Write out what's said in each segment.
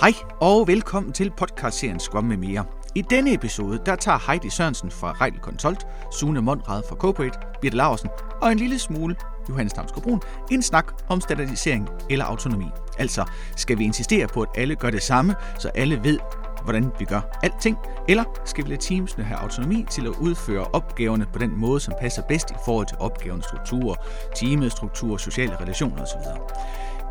Hej og velkommen til podcastserien Scrum med mere. I denne episode, der tager Heidi Sørensen fra Rejl Consult, Sune Mondrad fra Corporate, Birte Larsen og en lille smule Johannes Damsgaard Brun en snak om standardisering eller autonomi. Altså, skal vi insistere på, at alle gør det samme, så alle ved, hvordan vi gør alting, eller skal vi lade teamsene have autonomi til at udføre opgaverne på den måde, som passer bedst i forhold til opgavens strukturer, teamets strukturer, sociale relationer osv.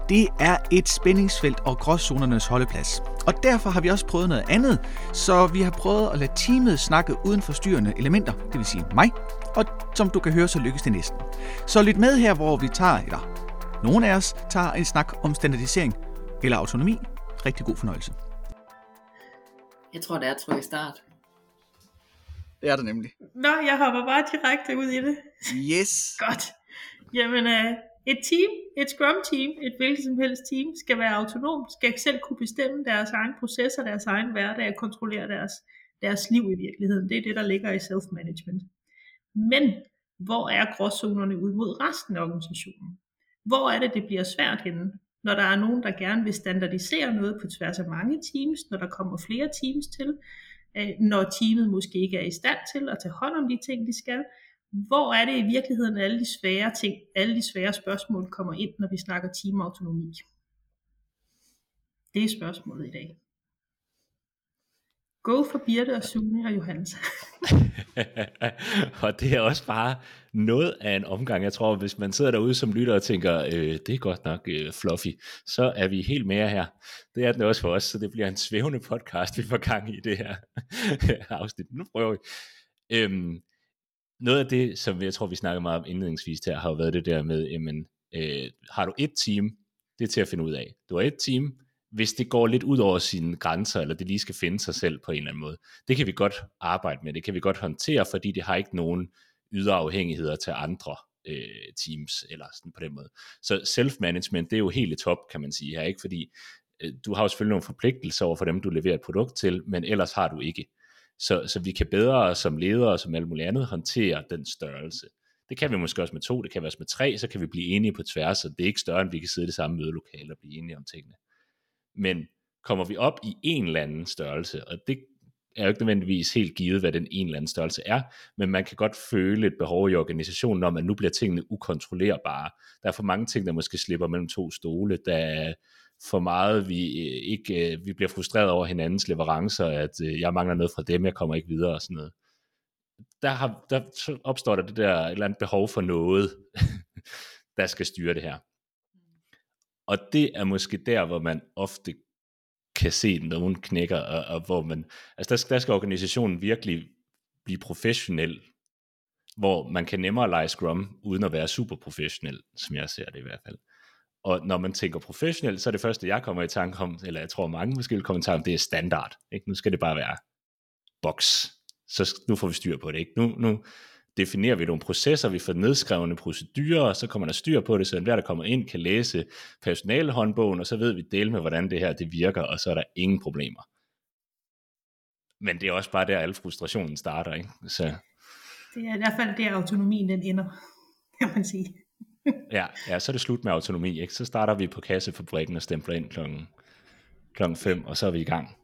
Det er et spændingsfelt og gråzonernes holdeplads. Og derfor har vi også prøvet noget andet, så vi har prøvet at lade teamet snakke uden forstyrrende elementer, det vil sige mig, og som du kan høre, så lykkes det næsten. Så lyt med her, hvor vi tager, eller nogen af os tager en snak om standardisering eller autonomi. Rigtig god fornøjelse. Jeg tror, det er at trykke start. Det er det nemlig. Nå, jeg hopper bare direkte ud i det. Yes. Godt. Jamen, øh, et team, et scrum team, et hvilket som helst team, skal være autonom, skal selv kunne bestemme deres egen processer, deres egen hverdag og kontrollere deres, deres liv i virkeligheden. Det er det, der ligger i self-management. Men hvor er gråzonerne ud mod resten af organisationen? Hvor er det, det bliver svært henne? Når der er nogen, der gerne vil standardisere noget på tværs af mange teams, når der kommer flere teams til, øh, når teamet måske ikke er i stand til at tage hånd om de ting, de skal, hvor er det i virkeligheden, alle de svære ting, alle de svære spørgsmål kommer ind, når vi snakker teamautonomi? Det er spørgsmålet i dag. Go for Birte og Sune og Johannes. og det er også bare noget af en omgang. Jeg tror, hvis man sidder derude som lytter og tænker, øh, det er godt nok øh, fluffy, så er vi helt mere her. Det er den også for os, så det bliver en svævende podcast, vi får gang i det her afsnit. Nu prøver vi. Øhm, noget af det, som jeg tror, vi snakker meget om indledningsvis her, har jo været det der med, jamen, øh, har du et team, det er til at finde ud af. Du har et team, hvis det går lidt ud over sine grænser, eller det lige skal finde sig selv på en eller anden måde. Det kan vi godt arbejde med, det kan vi godt håndtere, fordi det har ikke nogen ydre afhængigheder til andre øh, teams, eller sådan på den måde. Så self-management, det er jo helt i top, kan man sige her, ikke? Fordi øh, du har jo selvfølgelig nogle forpligtelser over for dem, du leverer et produkt til, men ellers har du ikke. Så, så vi kan bedre som ledere og som alt muligt andet håndtere den størrelse. Det kan vi måske også med to, det kan vi også med tre, så kan vi blive enige på tværs, og det er ikke større, end vi kan sidde i det samme mødelokale og blive enige om tingene. Men kommer vi op i en eller anden størrelse, og det er jo ikke nødvendigvis helt givet, hvad den en eller anden størrelse er, men man kan godt føle et behov i organisationen om, at nu bliver tingene ukontrollerbare. Der er for mange ting, der måske slipper mellem to stole, der er for meget, vi øh, ikke øh, vi bliver frustreret over hinandens leverancer, at øh, jeg mangler noget fra dem, jeg kommer ikke videre og sådan noget. Der, har, der opstår der det der et eller andet behov for noget, der skal styre det her. Og det er måske der, hvor man ofte kan se, at nogen knækker, og, og hvor man, altså der skal, der skal organisationen virkelig blive professionel, hvor man kan nemmere lege Scrum, uden at være super professionel, som jeg ser det i hvert fald. Og når man tænker professionelt, så er det første, jeg kommer i tanke om, eller jeg tror mange måske vil komme i tanke om, det er standard. Ikke? Nu skal det bare være boks. Så nu får vi styr på det. Ikke? Nu, nu definerer vi nogle processer, vi får nedskrevne procedurer, og så kommer der styr på det, så enhver, der kommer ind, kan læse personalehåndbogen, og så ved vi del med, hvordan det her det virker, og så er der ingen problemer. Men det er også bare der, alle frustrationen starter. Ikke? Så... Det er i hvert fald der, autonomien den ender, kan man sige. ja, ja, så er det slut med autonomi. Ikke? Så starter vi på kassefabrikken og stempler ind klokken, klokken 5, og så er vi i gang.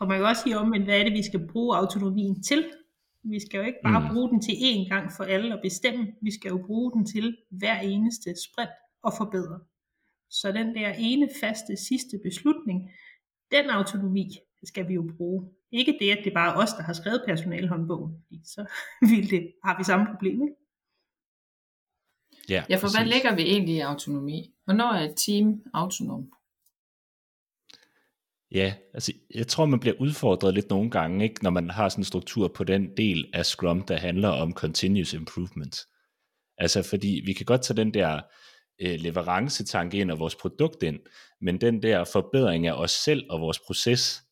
Og man kan også sige om, men hvad er det, vi skal bruge autonomien til? Vi skal jo ikke bare mm. bruge den til én gang for alle at bestemme. Vi skal jo bruge den til hver eneste sprint og forbedre. Så den der ene faste sidste beslutning, den autonomi skal vi jo bruge. Ikke det, at det bare er os, der har skrevet personalhåndbogen, så vil det, har vi samme problem. Ikke? Ja, ja for præcis. hvad lægger vi egentlig i autonomi? Hvornår er et team autonom? Ja, altså jeg tror, man bliver udfordret lidt nogle gange, ikke, når man har sådan en struktur på den del af Scrum, der handler om continuous improvement. Altså fordi vi kan godt tage den der øh, leverancetanke ind og vores produkt ind, men den der forbedring af os selv og vores proces,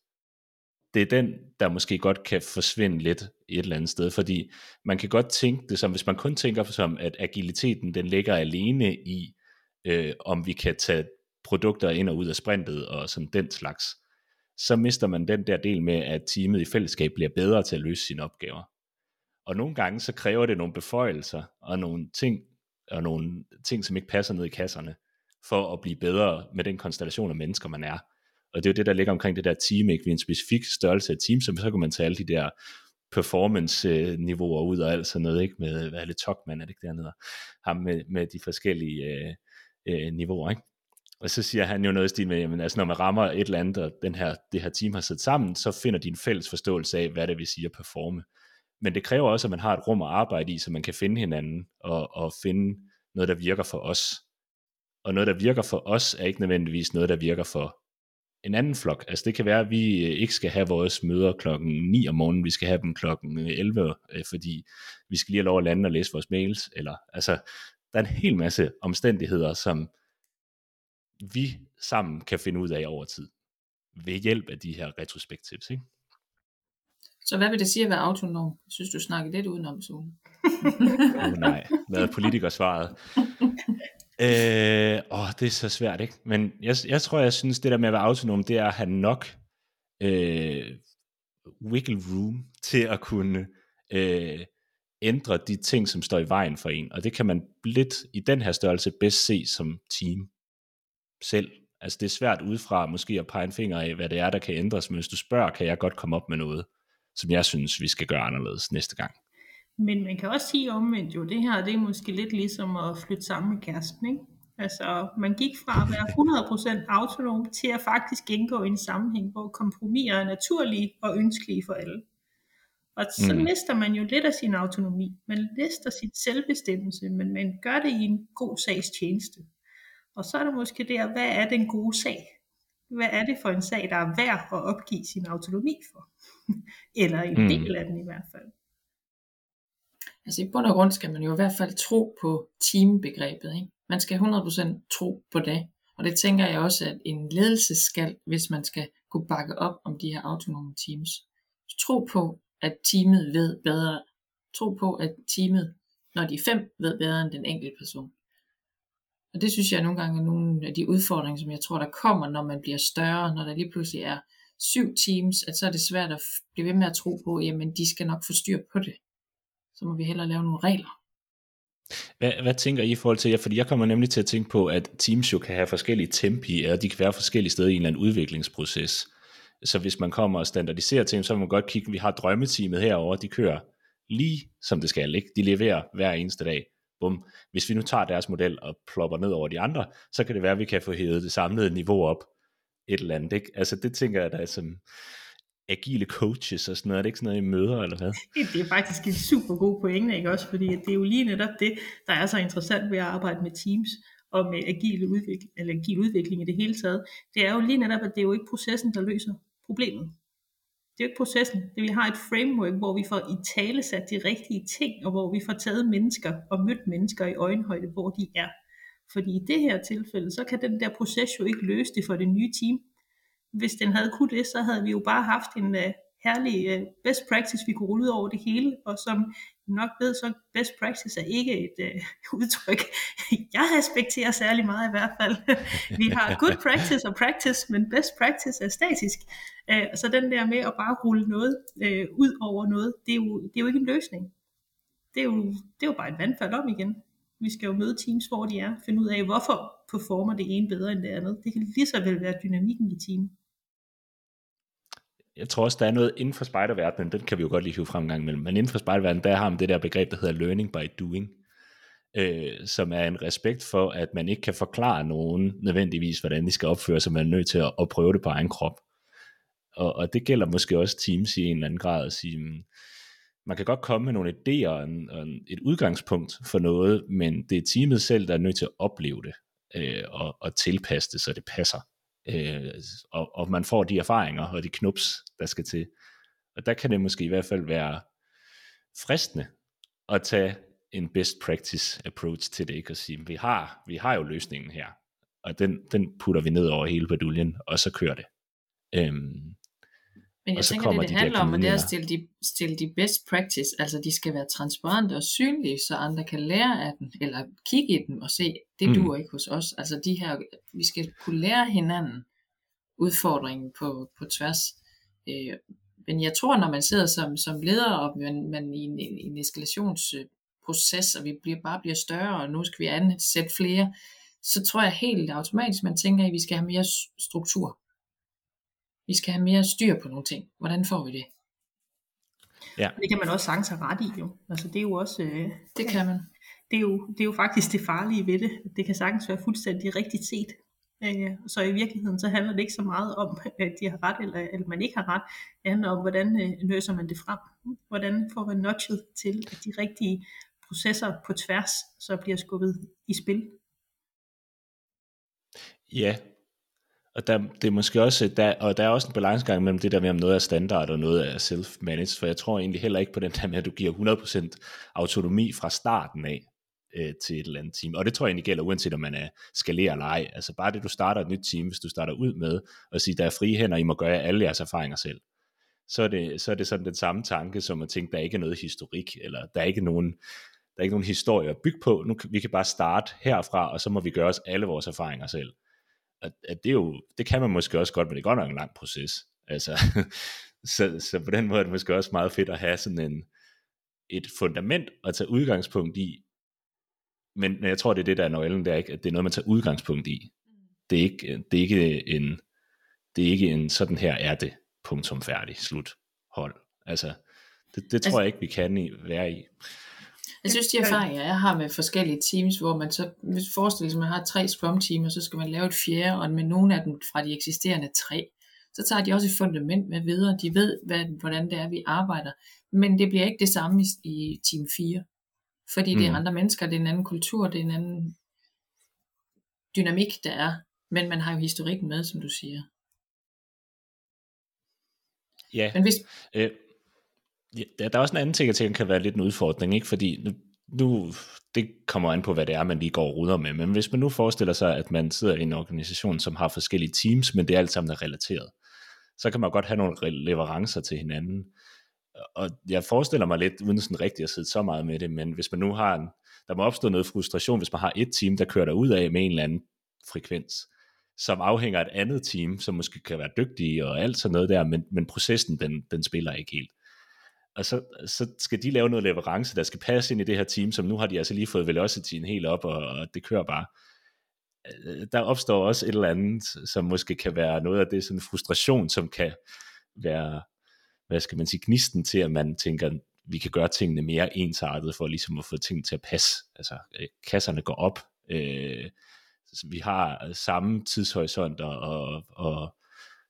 det er den, der måske godt kan forsvinde lidt et eller andet sted, fordi man kan godt tænke det som, hvis man kun tænker som, at agiliteten den ligger alene i, øh, om vi kan tage produkter ind og ud af sprintet og sådan den slags, så mister man den der del med, at teamet i fællesskab bliver bedre til at løse sine opgaver. Og nogle gange så kræver det nogle beføjelser og nogle ting, og nogle ting, som ikke passer ned i kasserne, for at blive bedre med den konstellation af mennesker, man er. Og det er jo det, der ligger omkring det der team, ikke? Vi er en specifik størrelse af team, så så kan man tage alle de der performance-niveauer ud og alt sådan noget, ikke? Med, hvad er det, Tokman, er det ikke dernede? Ham med, med de forskellige øh, øh, niveauer, ikke? Og så siger han jo noget i stil med, jamen, altså når man rammer et eller andet, og den her, det her team har sat sammen, så finder de en fælles forståelse af, hvad det vil sige at performe. Men det kræver også, at man har et rum at arbejde i, så man kan finde hinanden og, og finde noget, der virker for os. Og noget, der virker for os, er ikke nødvendigvis noget, der virker for en anden flok. Altså det kan være, at vi øh, ikke skal have vores møder klokken 9 om morgenen, vi skal have dem klokken 11, øh, fordi vi skal lige have lov at lande og læse vores mails. Eller, altså, der er en hel masse omstændigheder, som vi sammen kan finde ud af over tid, ved hjælp af de her retrospektivs. Ikke? Så hvad vil det sige at være autonom? Jeg synes, du snakker lidt udenom, Sune. oh, nej, hvad er politikersvaret? øh, åh, det er så svært, ikke? Men jeg, jeg tror, jeg synes, det der med at være autonom, det er at have nok øh, wiggle room til at kunne øh, ændre de ting, som står i vejen for en. Og det kan man lidt i den her størrelse bedst se som team selv. Altså det er svært udefra måske at pege en finger af, hvad det er, der kan ændres, men hvis du spørger, kan jeg godt komme op med noget, som jeg synes, vi skal gøre anderledes næste gang. Men man kan også sige omvendt jo, det her det er måske lidt ligesom at flytte sammen med kæresten, ikke? Altså, man gik fra at være 100% autonom til at faktisk indgå i en sammenhæng, hvor kompromiser er naturlige og ønskelige for alle. Og så mm. mister man jo lidt af sin autonomi. Man mister sit selvbestemmelse, men man gør det i en god sags tjeneste. Og så er der måske der, hvad er den gode sag? Hvad er det for en sag, der er værd at opgive sin autonomi for? Eller en mm. del af den i hvert fald. Altså i bund og grund skal man jo i hvert fald tro på teambegrebet. Ikke? Man skal 100% tro på det. Og det tænker jeg også, at en ledelse skal, hvis man skal kunne bakke op om de her autonome teams. Tro på, at teamet ved bedre. Tro på, at teamet, når de er fem, ved bedre end den enkelte person. Og det synes jeg nogle gange er nogle af de udfordringer, som jeg tror, der kommer, når man bliver større, når der lige pludselig er syv teams, at så er det svært at blive ved med at tro på, jamen de skal nok få styr på det. Så må vi hellere lave nogle regler. Hvad, hvad tænker I i forhold til jer? Fordi jeg kommer nemlig til at tænke på, at teams jo kan have forskellige tempi, og de kan være forskellige steder i en eller anden udviklingsproces. Så hvis man kommer og standardiserer ting, så må man godt kigge, vi har drømmeteamet herover, de kører lige som det skal, ikke? De leverer hver eneste dag bum, hvis vi nu tager deres model og plopper ned over de andre, så kan det være, at vi kan få hævet det samlede niveau op et eller andet. Ikke? Altså det tænker jeg, der er som agile coaches og sådan noget. Er det ikke sådan noget, I møder, eller hvad? Det er faktisk en super god pointe, ikke også? Fordi det er jo lige netop det, der er så interessant ved at arbejde med teams og med agile udvikling, eller agil udvikling i det hele taget. Det er jo lige netop, at det er jo ikke processen, der løser problemet det er jo ikke processen. Det, vi har et framework, hvor vi får i tale sat de rigtige ting, og hvor vi får taget mennesker og mødt mennesker i øjenhøjde, hvor de er. Fordi i det her tilfælde, så kan den der proces jo ikke løse det for det nye team. Hvis den havde kunne det, så havde vi jo bare haft en uh, herlig uh, best practice, vi kunne rulle ud over det hele, og som nok ved, så best practice er ikke et uh, udtryk, jeg respekterer særlig meget i hvert fald. vi har good practice og practice, men best practice er statisk. Uh, så den der med at bare rulle noget uh, ud over noget, det er, jo, det er jo ikke en løsning. Det er, jo, det er jo bare et vandfald om igen. Vi skal jo møde teams, hvor de er, finde ud af, hvorfor performer det ene bedre end det andet. Det kan lige så vel være dynamikken i teamet jeg tror også, der er noget inden for spejderverdenen, den kan vi jo godt lige hive frem en gang imellem, men inden for spejderverdenen, der har man det der begreb, der hedder learning by doing, øh, som er en respekt for, at man ikke kan forklare nogen nødvendigvis, hvordan de skal opføre sig, man er nødt til at, at prøve det på egen krop. Og, og det gælder måske også teams i en eller anden grad at sige, hmm, man kan godt komme med nogle idéer og, en, og et udgangspunkt for noget, men det er teamet selv, der er nødt til at opleve det øh, og, og tilpasse det, så det passer øh, og, og man får de erfaringer og de knups, der skal til. Og der kan det måske i hvert fald være fristende at tage en best practice approach til det, ikke? og sige, vi har, vi har jo løsningen her, og den, den putter vi ned over hele baduljen, og så kører det. Øhm, men jeg tænker, det, det handler de om, at det er at stille de, stille de best practice, altså de skal være transparente og synlige, så andre kan lære af den, eller kigge i dem og se, det mm. duer ikke hos os. Altså de her, vi skal kunne lære hinanden udfordringen på, på tværs. Øh, men jeg tror, når man sidder som, som leder, og man, man i en, en eskalationsproces, og vi bliver, bare bliver større, og nu skal vi ansætte flere, så tror jeg helt automatisk, man tænker, at vi skal have mere struktur Vi skal have mere styr på nogle ting. Hvordan får vi det? Ja. Det kan man også sagtens have ret i jo. Altså det er jo også... Øh, det kan man. Det er, jo, det er jo faktisk det farlige ved det. Det kan sagtens være fuldstændig rigtigt set. Øh, så i virkeligheden så handler det ikke så meget om, at de har ret eller, eller man ikke har ret. Det handler om, hvordan øh, løser man det frem. Hvordan får man nudget til, at de rigtige processer på tværs så bliver skubbet i spil. Ja, og der, det er måske også, der, og der er også en balancegang mellem det der med, om noget er standard og noget er self-managed, for jeg tror egentlig heller ikke på den der med, at du giver 100% autonomi fra starten af øh, til et eller andet team. Og det tror jeg egentlig gælder, uanset om man er skalerer eller ej. Altså bare det, du starter et nyt team, hvis du starter ud med at sige, der er frie hænder, I må gøre alle jeres erfaringer selv. Så er, det, så er det sådan den samme tanke, som at tænke, der er ikke noget historik, eller der er ikke nogen, der er ikke nogen historie at bygge på. Nu, vi kan bare starte herfra, og så må vi gøre os alle vores erfaringer selv at, at det, er jo, det kan man måske også godt, men det er godt nok en lang proces. Altså, så, så på den måde er det måske også meget fedt at have sådan en, et fundament at tage udgangspunkt i, men jeg tror, det er det, der er nøglen, det er ikke, at det er noget, man tager udgangspunkt i. Det er ikke, det er ikke en, det er ikke en sådan her er det, punktum færdig, slut, hold. Altså, det, det tror altså, jeg ikke, vi kan i, være i. Jeg synes, de erfaringer, jeg har med forskellige teams, hvor man så, hvis forestiller sig, at man har tre scrum teams, så skal man lave et fjerde, og med nogle af dem fra de eksisterende tre, så tager de også et fundament med videre. De ved, hvad, hvordan det er, vi arbejder. Men det bliver ikke det samme i, i team 4. Fordi mm. det er mm. andre mennesker, det er en anden kultur, det er en anden dynamik, der er. Men man har jo historikken med, som du siger. Ja. Men hvis, øh, ja, der er også en anden ting, jeg tænker kan være lidt en udfordring, ikke? fordi nu, nu, det kommer an på, hvad det er, man lige går og ruder med, men hvis man nu forestiller sig, at man sidder i en organisation, som har forskellige teams, men det er alt sammen er relateret, så kan man godt have nogle leverancer til hinanden. Og jeg forestiller mig lidt, uden sådan rigtigt at sidde så meget med det, men hvis man nu har en, der må opstå noget frustration, hvis man har et team, der kører der ud af med en eller anden frekvens, som afhænger af et andet team, som måske kan være dygtige og alt sådan noget der, men, men processen, den, den spiller ikke helt og så, så skal de lave noget leverance, der skal passe ind i det her team, som nu har de altså lige fået velocityen helt op, og, og det kører bare. Øh, der opstår også et eller andet, som måske kan være noget af det, sådan frustration, som kan være, hvad skal man sige, gnisten til, at man tænker, vi kan gøre tingene mere ensartet, for ligesom at få ting til at passe. Altså, øh, kasserne går op, øh, vi har samme tidshorisont, og, og, og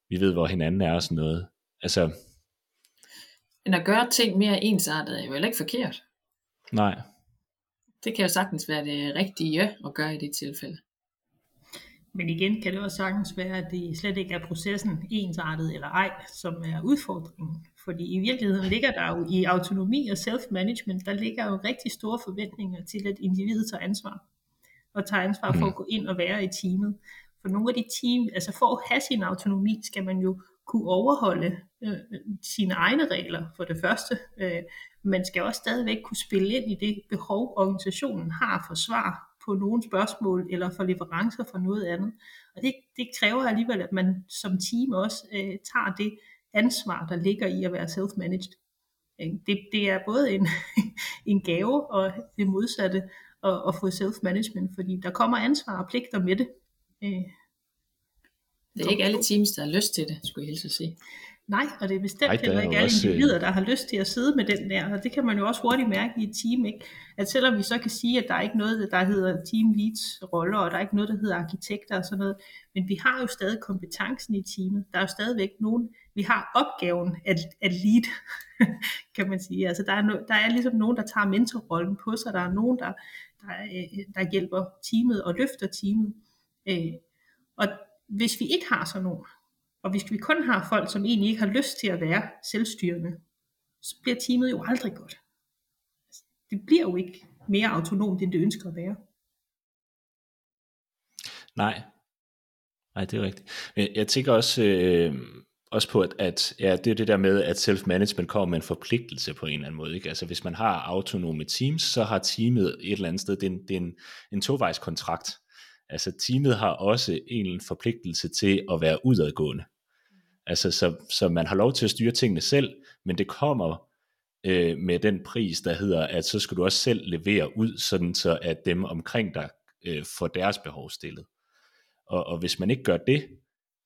vi ved, hvor hinanden er og sådan noget. Altså, men at gøre ting mere ensartet er jo heller ikke forkert. Nej. Det kan jo sagtens være det rigtige at gøre i det tilfælde. Men igen kan det også sagtens være, at det slet ikke er processen ensartet eller ej, som er udfordringen. Fordi i virkeligheden ligger der jo i autonomi og self-management, der ligger jo rigtig store forventninger til, at individet tager ansvar. Og tager ansvar for at gå ind og være i teamet. For nogle af de team, altså for at have sin autonomi, skal man jo kunne overholde øh, sine egne regler for det første. Øh, man skal også stadigvæk kunne spille ind i det behov, organisationen har for svar på nogle spørgsmål eller for leverancer for noget andet. Og det, det kræver alligevel, at man som team også øh, tager det ansvar, der ligger i at være self-managed. Øh, det, det er både en, en gave og det modsatte at, at få self-management, fordi der kommer ansvar og pligter med det. Øh, det er ikke alle teams, der har lyst til det, skulle jeg hilse at sige. Nej, og det er bestemt Ej, heller ikke alle også... individer, der har lyst til at sidde med den der, og det kan man jo også hurtigt mærke i et team, ikke? at selvom vi så kan sige, at der er ikke noget, der hedder team leads roller, og der er ikke noget, der hedder arkitekter og sådan noget, men vi har jo stadig kompetencen i teamet. Der er jo stadigvæk nogen, vi har opgaven at, at lead, kan man sige. Altså der er, no, der er ligesom nogen, der tager mentorrollen på sig, der er nogen, der, der, øh, der hjælper teamet og løfter teamet. Øh, og hvis vi ikke har sådan nogen, og hvis vi kun har folk, som egentlig ikke har lyst til at være selvstyrende, så bliver teamet jo aldrig godt. Altså, det bliver jo ikke mere autonomt, end det ønsker at være. Nej. Nej, det er rigtigt. Men jeg tænker også, øh, også på, at, at ja, det er det der med, at self-management kommer med en forpligtelse på en eller anden måde. Ikke? Altså hvis man har autonome teams, så har teamet et eller andet sted, det er en, det er en, en tovejskontrakt. Altså teamet har også en forpligtelse til at være udadgående. Altså så, så man har lov til at styre tingene selv, men det kommer øh, med den pris, der hedder, at så skal du også selv levere ud, sådan så at dem omkring dig øh, får deres behov stillet. Og, og hvis man ikke gør det,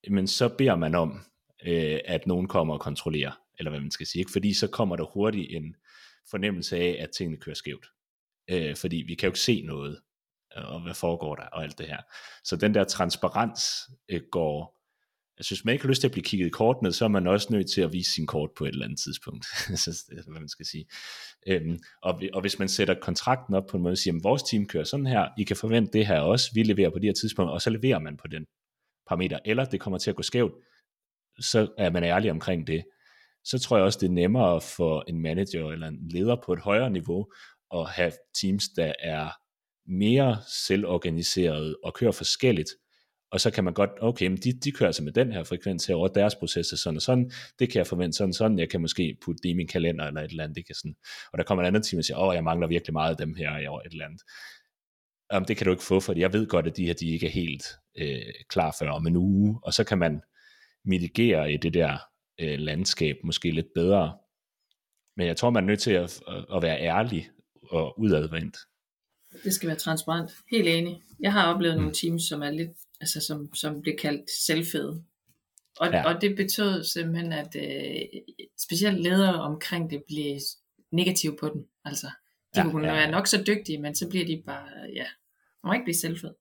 men så beder man om, øh, at nogen kommer og kontrollerer, eller hvad man skal sige. Ikke? Fordi så kommer der hurtigt en fornemmelse af, at tingene kører skævt. Øh, fordi vi kan jo ikke se noget, Øh, og hvad foregår der, og alt det her. Så den der transparens øh, går, jeg synes, man ikke har lyst til at blive kigget i kortene, så er man også nødt til at vise sin kort på et eller andet tidspunkt, så, altså, hvad man skal sige. Øhm, og, og hvis man sætter kontrakten op på en måde, og siger, at vores team kører sådan her, I kan forvente det her også, vi leverer på de her tidspunkter, og så leverer man på den parameter, eller det kommer til at gå skævt, så er man ærlig omkring det. Så tror jeg også, det er nemmere for en manager eller en leder på et højere niveau at have teams, der er mere selvorganiseret og kører forskelligt, og så kan man godt, okay, men de, de kører altså med den her frekvens her over deres processer, sådan og sådan, det kan jeg forvente sådan sådan, jeg kan måske putte det i min kalender eller et eller andet, det kan sådan, og der kommer en anden time og siger, åh, jeg mangler virkelig meget af dem her i år, et eller andet. Jamen, det kan du ikke få, for jeg ved godt, at de her, de ikke er helt øh, klar før om en uge, og så kan man mitigere i det der øh, landskab måske lidt bedre. Men jeg tror, man er nødt til at, at være ærlig og udadvendt. Det skal være transparent. Helt enig. Jeg har oplevet mm. nogle teams, som er lidt, altså som, som bliver kaldt selvfede. Og, ja. og det betød simpelthen, at øh, specielt ledere omkring det blev negative på den. Altså, de ja, kunne ja, ja. være nok så dygtige, men så bliver de bare, ja, man må ikke blive selvfed.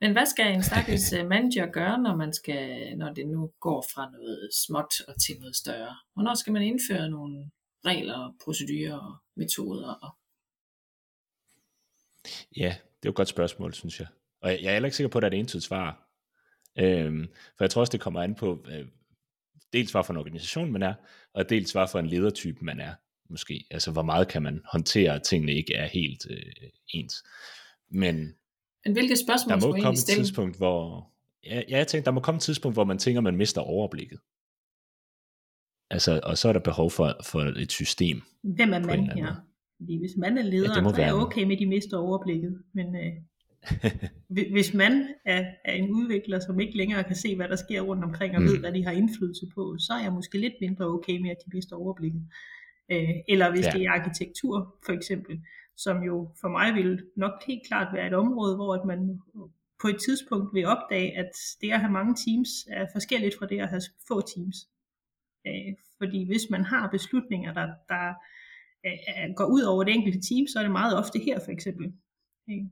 Men hvad skal en stakkels øh, manager gøre, når, man skal, når det nu går fra noget småt og til noget større? Hvornår skal man indføre nogle regler, procedurer og metoder? Og... Ja, det er jo et godt spørgsmål, synes jeg. Og jeg er heller ikke sikker på, at der er et entydigt svar. Øhm, for jeg tror også, det kommer an på, øh, dels hvad for en organisation man er, og dels hvad for en ledertype man er, måske. Altså, hvor meget kan man håndtere, at tingene ikke er helt øh, ens. Men men hvilke spørgsmål der må komme et tidspunkt, hvor... Ja, jeg tænkte, der må komme et tidspunkt, hvor man tænker, man mister overblikket. Altså, og så er der behov for, for et system. Hvem er man her? Fordi hvis man er leder, ja, så er jeg okay med, at de mister overblikket. Men øh, hvis man er, er en udvikler, som ikke længere kan se, hvad der sker rundt omkring, og mm. ved, hvad de har indflydelse på, så er jeg måske lidt mindre okay med, at de mister overblikket. Øh, eller hvis ja. det er arkitektur, for eksempel, som jo for mig vil nok helt klart være et område, hvor at man på et tidspunkt vil opdage, at det at have mange teams er forskelligt fra det at have få teams. Øh, fordi hvis man har beslutninger, der, der Øh, går ud over det enkelte team, så er det meget ofte her for eksempel. Ikke?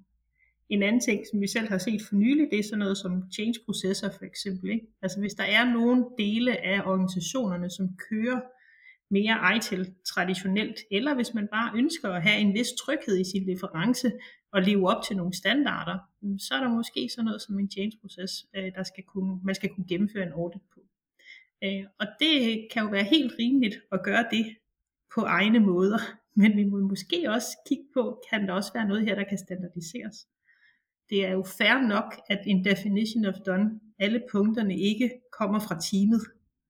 en anden ting, som vi selv har set for nylig, det er sådan noget som change-processer for eksempel. Ikke? Altså hvis der er nogle dele af organisationerne, som kører mere ITIL traditionelt, eller hvis man bare ønsker at have en vis tryghed i sin leverance og leve op til nogle standarder, så er der måske sådan noget som en change-proces, øh, der skal kunne, man skal kunne gennemføre en audit på. Og det kan jo være helt rimeligt at gøre det på egne måder, men vi må måske også kigge på, kan der også være noget her, der kan standardiseres. Det er jo fair nok, at en definition of done, alle punkterne ikke kommer fra teamet,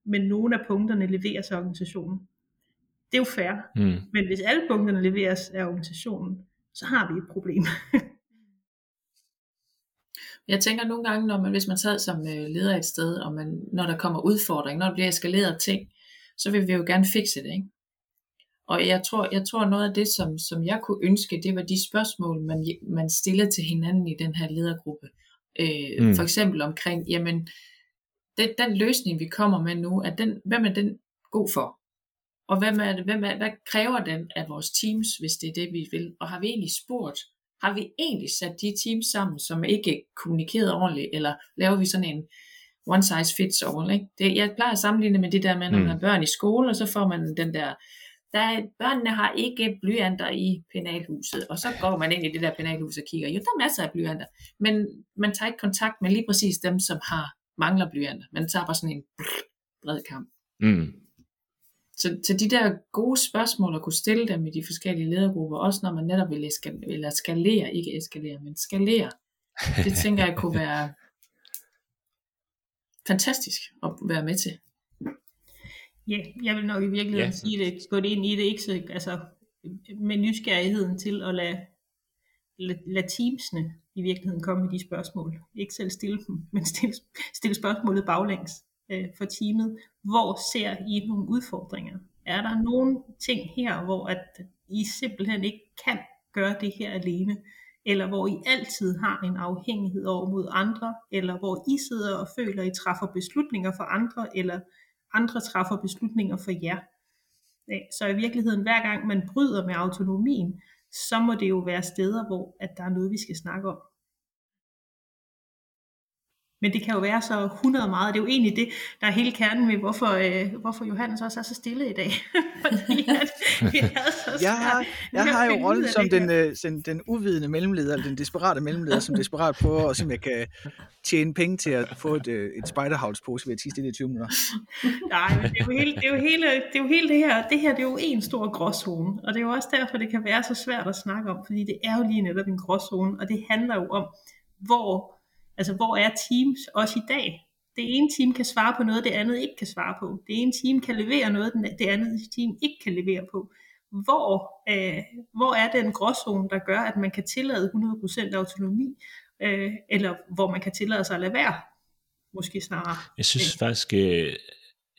men nogle af punkterne leveres af organisationen. Det er jo fair. Mm. Men hvis alle punkterne leveres af organisationen, så har vi et problem. Jeg tænker nogle gange, når man, hvis man sad som øh, leder et sted, og man, når der kommer udfordring, når der bliver eskaleret ting, så vil vi jo gerne fikse det. Ikke? Og jeg tror, jeg tror noget af det, som, som jeg kunne ønske, det var de spørgsmål, man, man stiller til hinanden i den her ledergruppe. Øh, mm. For eksempel omkring, jamen, den, den løsning, vi kommer med nu, er den, hvem er den god for? Og hvem er det, hvem er, hvad kræver den af vores teams, hvis det er det, vi vil? Og har vi egentlig spurgt, har vi egentlig sat de teams sammen, som ikke kommunikeret ordentligt, eller laver vi sådan en one size fits all? Ikke? Det, jeg plejer at sammenligne med det der med, når man har mm. børn i skole, og så får man den der, der børnene har ikke blyanter i penalhuset, og så går man ind i det der penalhus og kigger, jo, der er masser af blyanter, men man tager ikke kontakt med lige præcis dem, som har mangler blyanter. Man tager bare sådan en bred kamp. Mm. Så, så de der gode spørgsmål at kunne stille dem i de forskellige ledergrupper, også når man netop vil eskalere, eller skalere, ikke eskalere, men skalere, det tænker jeg kunne være fantastisk at være med til. Ja, jeg vil nok i virkeligheden ja. sige det, gå det ind i det, ikke så, altså, med nysgerrigheden til at lade, lade, lade teamsene i virkeligheden komme med de spørgsmål. Ikke selv stille dem, men stille, stille spørgsmålet baglæns øh, for teamet. Hvor ser I nogle udfordringer? Er der nogle ting her, hvor at I simpelthen ikke kan gøre det her alene? Eller hvor I altid har en afhængighed over mod andre? Eller hvor I sidder og føler, at I træffer beslutninger for andre? Eller andre træffer beslutninger for jer. Så i virkeligheden, hver gang man bryder med autonomien, så må det jo være steder, hvor at der er noget, vi skal snakke om. Men det kan jo være så 100 meget. Det er jo egentlig det, der er hele kernen med, hvorfor, øh, hvorfor Johannes også er så stille i dag. Fordi at, det er så jeg har, jeg har jo rollen som den, øh, den, den uvidende mellemleder, eller den desperate mellemleder, som desperat prøver, og som jeg kan tjene penge til at få et, øh, et spiderhouse-pose ved at tige stille i 20 minutter. Nej, men det er jo hele det, er jo hele, det, er jo hele det her. Det her det er jo en stor gråzone, og det er jo også derfor, det kan være så svært at snakke om, fordi det er jo lige netop en gråzone, og det handler jo om, hvor Altså, hvor er Teams også i dag? Det ene team kan svare på noget, det andet ikke kan svare på. Det ene team kan levere noget, det andet team ikke kan levere på. Hvor, øh, hvor er den gråzone, der gør, at man kan tillade 100% autonomi, øh, eller hvor man kan tillade sig at lade være, måske snarere. Jeg synes faktisk, øh,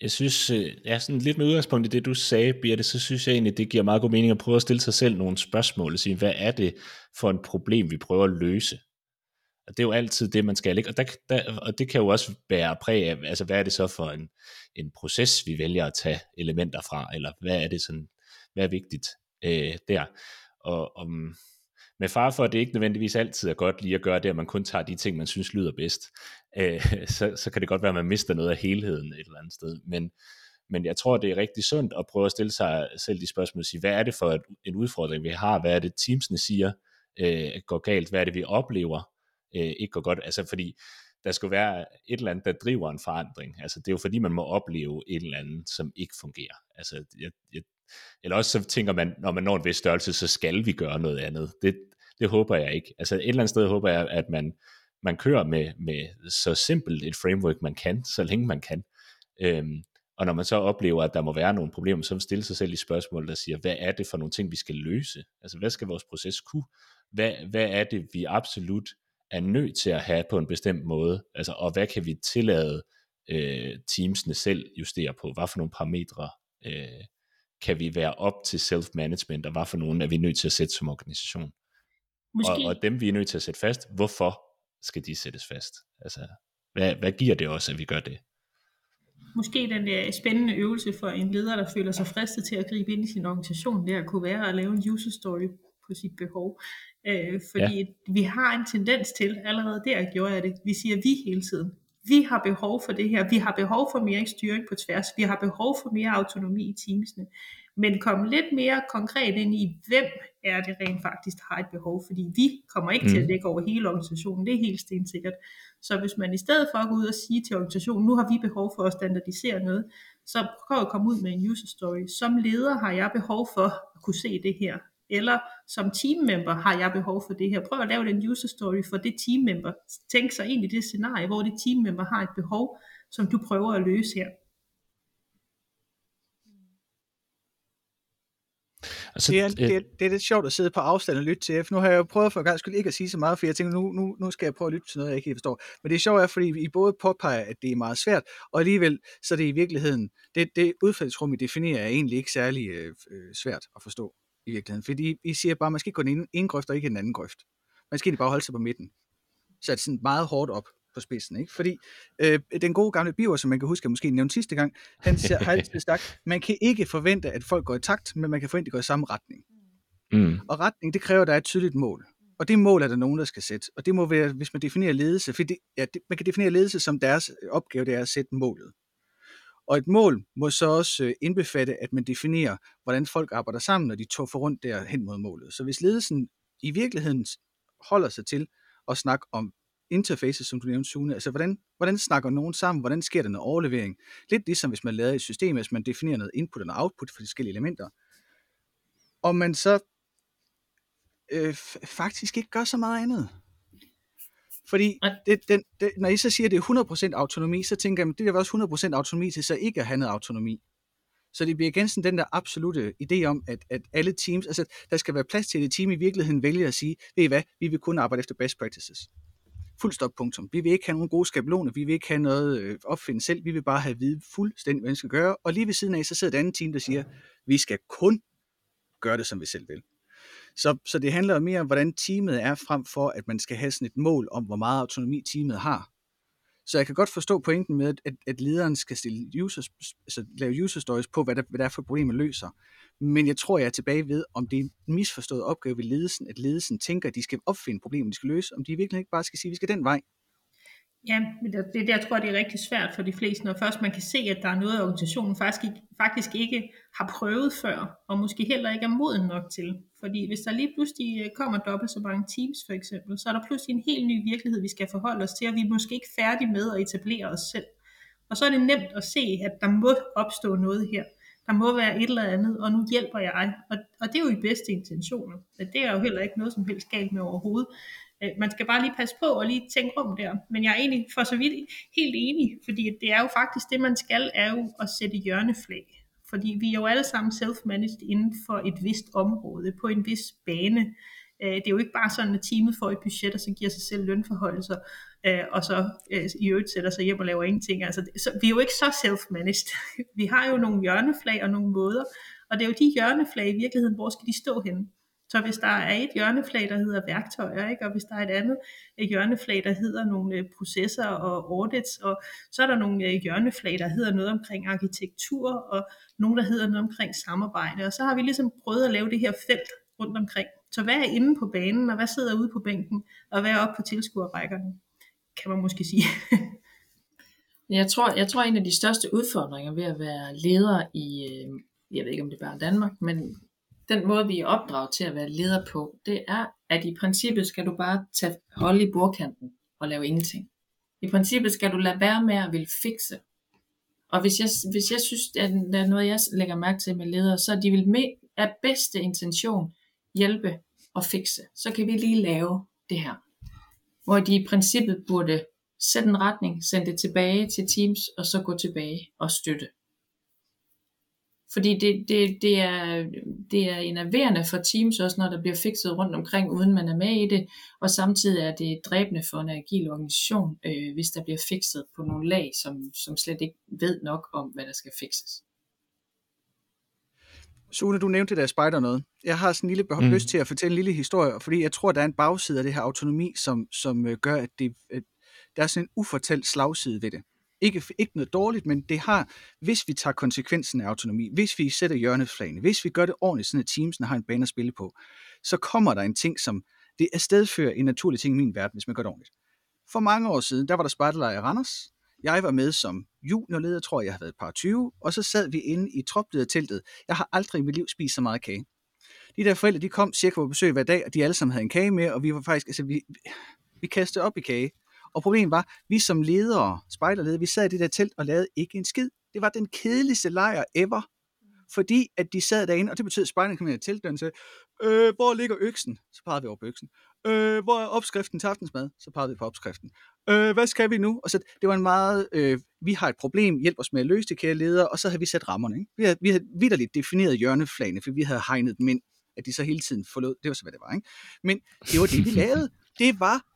jeg synes, øh, ja, sådan lidt med udgangspunkt i det, du sagde, Birte, så synes jeg egentlig, det giver meget god mening at prøve at stille sig selv nogle spørgsmål og sige, hvad er det for et problem, vi prøver at løse? Og det er jo altid det, man skal. Ikke? Og, der, der, og det kan jo også bære præg af, altså hvad er det så for en, en proces, vi vælger at tage elementer fra, eller hvad er det sådan, hvad er vigtigt øh, der. Og om, mm, med far for, at det ikke nødvendigvis altid er godt lige at gøre det, at man kun tager de ting, man synes lyder bedst, øh, så, så kan det godt være, at man mister noget af helheden et eller andet sted. Men, men jeg tror, det er rigtig sundt at prøve at stille sig selv de spørgsmål og sige, hvad er det for en udfordring, vi har? Hvad er det, teamsene siger øh, går galt? Hvad er det, vi oplever? Øh, ikke går godt, altså fordi der skulle være et eller andet, der driver en forandring, altså det er jo fordi, man må opleve et eller andet, som ikke fungerer, altså jeg, jeg, eller også så tænker man, når man når en vis størrelse, så skal vi gøre noget andet, det, det håber jeg ikke, altså et eller andet sted håber jeg, at man, man kører med, med så simpelt et framework, man kan, så længe man kan, øhm, og når man så oplever, at der må være nogle problemer, så stille sig selv i spørgsmål, der siger, hvad er det for nogle ting, vi skal løse? Altså, hvad skal vores proces kunne? Hvad, hvad er det, vi absolut er nødt til at have på en bestemt måde, altså, og hvad kan vi tillade øh, teamsene selv justere på, hvad for nogle parametre øh, kan vi være op til self-management, og hvad for nogle er vi nødt til at sætte som organisation. Måske. Og, og dem vi er nødt til at sætte fast, hvorfor skal de sættes fast? Altså, hvad, hvad giver det også, at vi gør det? Måske den der spændende øvelse for en leder, der føler sig fristet til at gribe ind i sin organisation, det at kunne være at lave en user story på sit behov. Øh, fordi ja. vi har en tendens til, allerede der gjorde jeg det, vi siger vi hele tiden. Vi har behov for det her, vi har behov for mere styring på tværs, vi har behov for mere autonomi i teamsene. Men kom lidt mere konkret ind i, hvem er det rent faktisk har et behov, fordi vi kommer ikke mm. til at dække over hele organisationen, det er helt stensikkert. Så hvis man i stedet for at gå ud og sige til organisationen, nu har vi behov for at standardisere noget, så prøv at komme ud med en user story. Som leder har jeg behov for at kunne se det her eller som teammember har jeg behov for det her. Prøv at lave den user story for det teammember. Tænk sig ind i det scenarie, hvor det teammember har et behov, som du prøver at løse her. Altså, det, er, det, er, det er lidt sjovt at sidde på afstand og lytte til, for nu har jeg jo prøvet for en gang skyld ikke at sige så meget, for jeg tænker, nu, nu, nu skal jeg prøve at lytte til noget, jeg ikke helt forstår. Men det er sjovt, er, fordi I både påpeger, at det er meget svært, og alligevel, så er det i virkeligheden, det, det udfaldsrum, I definerer, er egentlig ikke særlig øh, øh svært at forstå i virkeligheden. Fordi I siger bare, at man skal ikke gå den ene, grøft og ikke den anden grøft. Man skal bare holde sig på midten. Sat sådan meget hårdt op på spidsen. Ikke? Fordi øh, den gode gamle biver, som man kan huske, at måske nævnte sidste gang, han har altid sagt, man kan ikke forvente, at folk går i takt, men man kan forvente, at de går i samme retning. Mm. Og retning, det kræver, at der er et tydeligt mål. Og det mål er der nogen, der skal sætte. Og det må være, hvis man definerer ledelse, for det, ja, det, man kan definere ledelse som deres opgave, det er at sætte målet. Og et mål må så også øh, indbefatte, at man definerer, hvordan folk arbejder sammen, når de tuffer rundt der hen mod målet. Så hvis ledelsen i virkeligheden holder sig til at snakke om interfaces, som du nævnte, Sune, altså hvordan, hvordan snakker nogen sammen, hvordan sker der noget overlevering? Lidt ligesom hvis man lader et system, hvis man definerer noget input og output for de forskellige elementer. Og man så øh, faktisk ikke gør så meget andet. Fordi det, den, det, når I så siger, at det er 100% autonomi, så tænker jeg, at det er også 100% autonomi til så ikke at have noget autonomi. Så det bliver igen sådan den der absolute idé om, at, at alle teams, altså der skal være plads til, at et team i virkeligheden vælger at sige, ved I hvad, vi vil kun arbejde efter best practices. Fuld stop, punktum. Vi vil ikke have nogen gode skabeloner, vi vil ikke have noget øh, opfinde selv, vi vil bare have at vide fuldstændig, hvad vi skal gøre. Og lige ved siden af, så sidder et andet team, der siger, vi skal kun gøre det, som vi selv vil. Så, så det handler mere om, hvordan teamet er, frem for at man skal have sådan et mål om, hvor meget autonomi teamet har. Så jeg kan godt forstå pointen med, at, at lederen skal stille users, altså lave user stories på, hvad der, hvad der er for problemer løser. Men jeg tror, jeg er tilbage ved, om det er en misforstået opgave ved ledelsen, at ledelsen tænker, at de skal opfinde problemer, de skal løse, om de virkelig ikke bare skal sige, at vi skal den vej. Ja, men det, det jeg tror, det er rigtig svært for de fleste, når først man kan se, at der er noget, organisationen faktisk ikke, faktisk ikke har prøvet før, og måske heller ikke er moden nok til. Fordi hvis der lige pludselig øh, kommer dobbelt så mange teams for eksempel, så er der pludselig en helt ny virkelighed, vi skal forholde os til, og vi er måske ikke færdige med at etablere os selv. Og så er det nemt at se, at der må opstå noget her. Der må være et eller andet, og nu hjælper jeg. Og, og det er jo i bedste intentioner. Det er jo heller ikke noget som helst galt med overhovedet. Øh, man skal bare lige passe på og lige tænke om der. Men jeg er egentlig for så vidt helt enig, fordi det er jo faktisk det, man skal, er jo at sætte hjørneflag. Fordi vi er jo alle sammen self-managed inden for et vist område, på en vis bane. Øh, det er jo ikke bare sådan, at teamet får et budget, og så giver sig selv lønforholdelser, øh, og så øh, i øvrigt sætter sig hjem og laver ingenting. Altså, så vi er jo ikke så self-managed. Vi har jo nogle hjørneflag og nogle måder, og det er jo de hjørneflag i virkeligheden, hvor skal de stå henne? Så hvis der er et hjørneflag, der hedder værktøjer, ikke? og hvis der er et andet et hjørneflag, der hedder nogle øh, processer og audits, og så er der nogle øh, hjørneflag, der hedder noget omkring arkitektur, og nogle, der hedder noget omkring samarbejde. Og så har vi ligesom prøvet at lave det her felt rundt omkring. Så hvad er inde på banen, og hvad sidder ude på bænken, og hvad er oppe på tilskuerrækkerne, kan man måske sige. jeg tror, jeg tror, en af de største udfordringer ved at være leder i, jeg ved ikke om det er bare Danmark, men den måde, vi er opdraget til at være leder på, det er, at i princippet skal du bare tage hold i bordkanten og lave ingenting. I princippet skal du lade være med at vil fikse. Og hvis jeg, hvis jeg synes, at der er noget, jeg lægger mærke til med ledere, så de vil med af bedste intention hjælpe og fikse. Så kan vi lige lave det her. Hvor de i princippet burde sætte en retning, sende det tilbage til Teams, og så gå tilbage og støtte. Fordi det, det, det, er, det er enerverende for teams også, når der bliver fikset rundt omkring, uden man er med i det. Og samtidig er det dræbende for en agil organisation, øh, hvis der bliver fikset på nogle lag, som, som slet ikke ved nok om, hvad der skal fikses. Sune, du nævnte det der spider noget. Jeg har sådan en lille mm. lyst til at fortælle en lille historie, fordi jeg tror, der er en bagside af det her autonomi, som, som øh, gør, at, det, at der er sådan en ufortalt slagside ved det. Ikke, ikke noget dårligt, men det har, hvis vi tager konsekvensen af autonomi, hvis vi sætter hjørneflagene, hvis vi gør det ordentligt, sådan at teamsene har en bane at spille på, så kommer der en ting, som det er stedfører en naturlig ting i min verden, hvis man gør det ordentligt. For mange år siden, der var der spejderlejr i Randers. Jeg var med som juniorleder, tror jeg, jeg har været et par 20, og så sad vi inde i troplederteltet. Jeg har aldrig i mit liv spist så meget kage. De der forældre, de kom cirka på besøg hver dag, og de alle sammen havde en kage med, og vi var faktisk, altså vi, vi kastede op i kage. Og problemet var, vi som ledere, spejderledere, vi sad i det der telt og lavede ikke en skid. Det var den kedeligste lejr ever. Fordi at de sad derinde, og det betød, at spejderne kom ind i teltdøren og sagde, øh, hvor ligger øksen? Så pegede vi over på øksen. Øh, hvor er opskriften til aftensmad? Så pegede vi på opskriften. Øh, hvad skal vi nu? Og så det var en meget, øh, vi har et problem, hjælp os med at løse det, kære ledere, og så havde vi sat rammerne. Ikke? Vi havde, vi havde vidderligt defineret hjørneflagene, for vi havde hegnet dem ind, at de så hele tiden forlod. Det var så, hvad det var. Ikke? Men det var det, vi lavede. Det var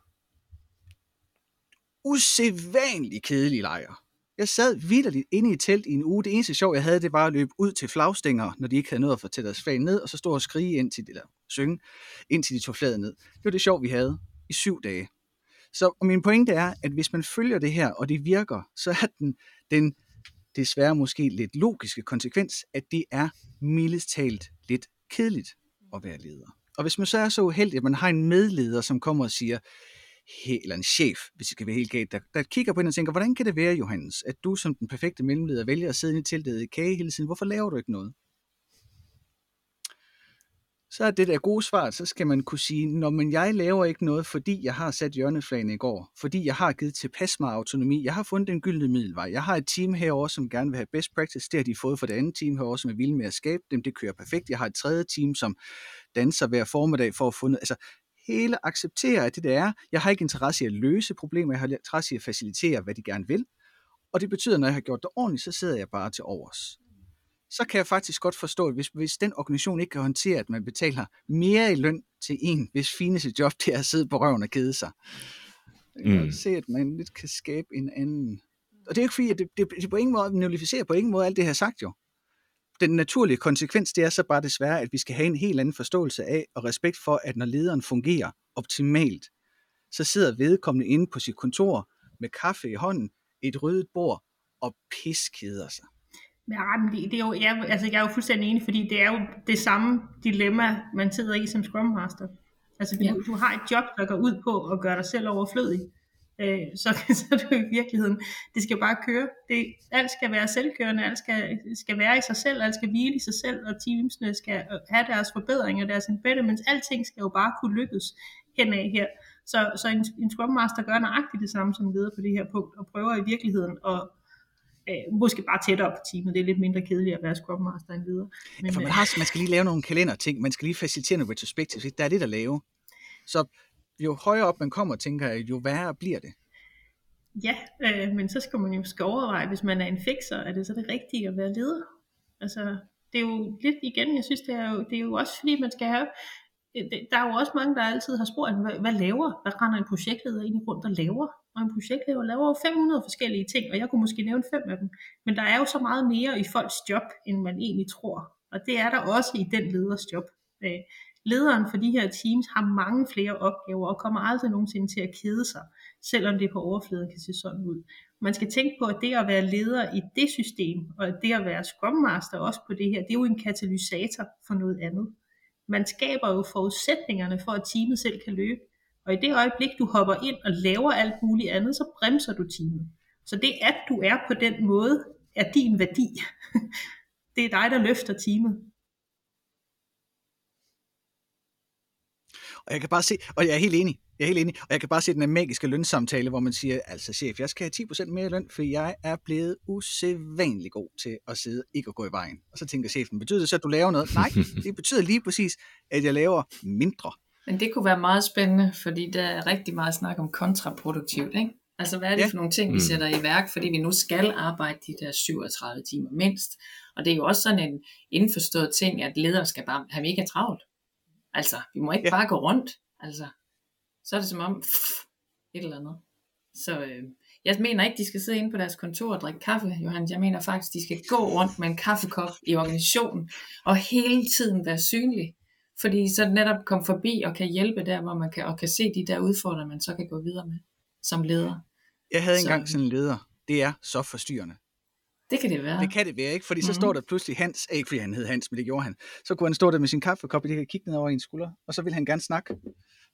usædvanlig kedelig lejr. Jeg sad vidderligt inde i et telt i en uge. Det eneste sjov, jeg havde, det var at løbe ud til flagstænger, når de ikke havde noget at få til deres flag ned, og så stå og skrige ind til det der synge, indtil de tog flaget ned. Det var det sjov, vi havde i syv dage. Så og min pointe er, at hvis man følger det her, og det virker, så er den, den desværre måske lidt logiske konsekvens, at det er mildest talt lidt kedeligt at være leder. Og hvis man så er så uheldig, at man har en medleder, som kommer og siger, eller en chef, hvis det skal være helt galt, der, der kigger på hende og tænker, hvordan kan det være, Johannes, at du som den perfekte mellemleder vælger at sidde i teltet i kage hele tiden? Hvorfor laver du ikke noget? Så er det der gode svar, så skal man kunne sige, når men jeg laver ikke noget, fordi jeg har sat hjørneflagene i går, fordi jeg har givet tilpas meget autonomi, jeg har fundet den gyldne middelvej, jeg har et team herovre, som gerne vil have best practice, det har de fået fra det andet team herovre, som er vilde med at skabe dem, det kører perfekt, jeg har et tredje team, som danser hver formiddag for at finde, altså hele acceptere, at det der er. Jeg har ikke interesse i at løse problemer, jeg har interesse i at facilitere, hvad de gerne vil. Og det betyder, at når jeg har gjort det ordentligt, så sidder jeg bare til overs. Så kan jeg faktisk godt forstå, at hvis, hvis den organisation ikke kan håndtere, at man betaler mere i løn til en, hvis fineste job det er at sidde på røven og kede sig. Jeg kan mm. se, at man lidt kan skabe en anden... Og det er ikke fordi, at det, det, det på ingen måde nullificerer på ingen måde alt det her sagt jo den naturlige konsekvens, det er så bare desværre, at vi skal have en helt anden forståelse af og respekt for, at når lederen fungerer optimalt, så sidder vedkommende inde på sit kontor med kaffe i hånden, et ryddet bord og piskeder sig. Ja, men det, det er jo, jeg, altså jeg er jo fuldstændig enig, fordi det er jo det samme dilemma, man sidder i som Scrum Master. Altså du, Ja. du har et job, der går ud på at gøre dig selv overflødig. Øh, så, så er du i virkeligheden, det skal bare køre. Det, alt skal være selvkørende, alt skal, skal være i sig selv, alt skal hvile i sig selv, og teamsene skal have deres forbedringer, deres impediments. Alting skal jo bare kunne lykkes henad her. Så, så en, en Scrum Master gør nøjagtigt det samme som leder på det her punkt, og prøver i virkeligheden at øh, måske bare tættere på teamet. Det er lidt mindre kedeligt at være Scrum Master end leder. Men, Ja, for man, øh, har, man skal lige lave nogle kalenderting, man skal lige facilitere nogle retrospectives, ikke? der er lidt at lave. Så jo højere op man kommer, tænker jeg, jo værre bliver det. Ja, øh, men så skal man jo skal overveje, hvis man er en fixer, er det så det rigtige at være leder? Altså, det er jo lidt igen, jeg synes, det er jo, det er jo også fordi, man skal have, øh, det- der er jo også mange, der altid har spurgt, hvad, hvad laver, hvad render en projektleder egentlig rundt og laver? Og en projektleder laver jo 500 forskellige ting, og jeg kunne måske nævne fem af dem. Men der er jo så meget mere i folks job, end man egentlig tror. Og det er der også i den leders job. Øh, lederen for de her teams har mange flere opgaver og kommer aldrig nogensinde til at kede sig, selvom det på overfladen kan se sådan ud. Man skal tænke på, at det at være leder i det system, og det at være Scrum Master også på det her, det er jo en katalysator for noget andet. Man skaber jo forudsætningerne for, at teamet selv kan løbe. Og i det øjeblik, du hopper ind og laver alt muligt andet, så bremser du teamet. Så det, at du er på den måde, er din værdi. det er dig, der løfter teamet. Og jeg kan bare se, og jeg er helt enig, jeg er helt enig, og jeg kan bare se den her magiske lønsamtale, hvor man siger, altså chef, jeg skal have 10% mere i løn, for jeg er blevet usædvanlig god til at sidde, ikke at gå i vejen. Og så tænker chefen, betyder det så, at du laver noget? Nej, det betyder lige præcis, at jeg laver mindre. Men det kunne være meget spændende, fordi der er rigtig meget snak om kontraproduktivt, ikke? Altså hvad er det Ja. for nogle ting, vi Mm. sætter i værk, fordi vi nu skal arbejde de der 37 timer mindst. Og det er jo også sådan en indforstået ting, at ledere skal bare have mega travlt. Altså, vi må ikke Ja. bare gå rundt. Altså, så er det som om, pff, et eller andet. Så øh, jeg mener ikke, de skal sidde inde på deres kontor og drikke kaffe, Johan. Jeg mener faktisk, de skal gå rundt med en kaffekop i organisationen, og hele tiden være synlig. Fordi så netop komme forbi og kan hjælpe der, hvor man kan, og kan se de der udfordringer, man så kan gå videre med som leder. Jeg havde Så- engang sådan en leder. Det er så forstyrrende. Det kan det være. Det kan det være, ikke? Fordi så Mhm. står der pludselig Hans, ikke fordi han hed Hans, men det gjorde han. Så kunne han stå der med sin kaffekop, og det kan kigge ned over en skulder, og så vil han gerne snakke,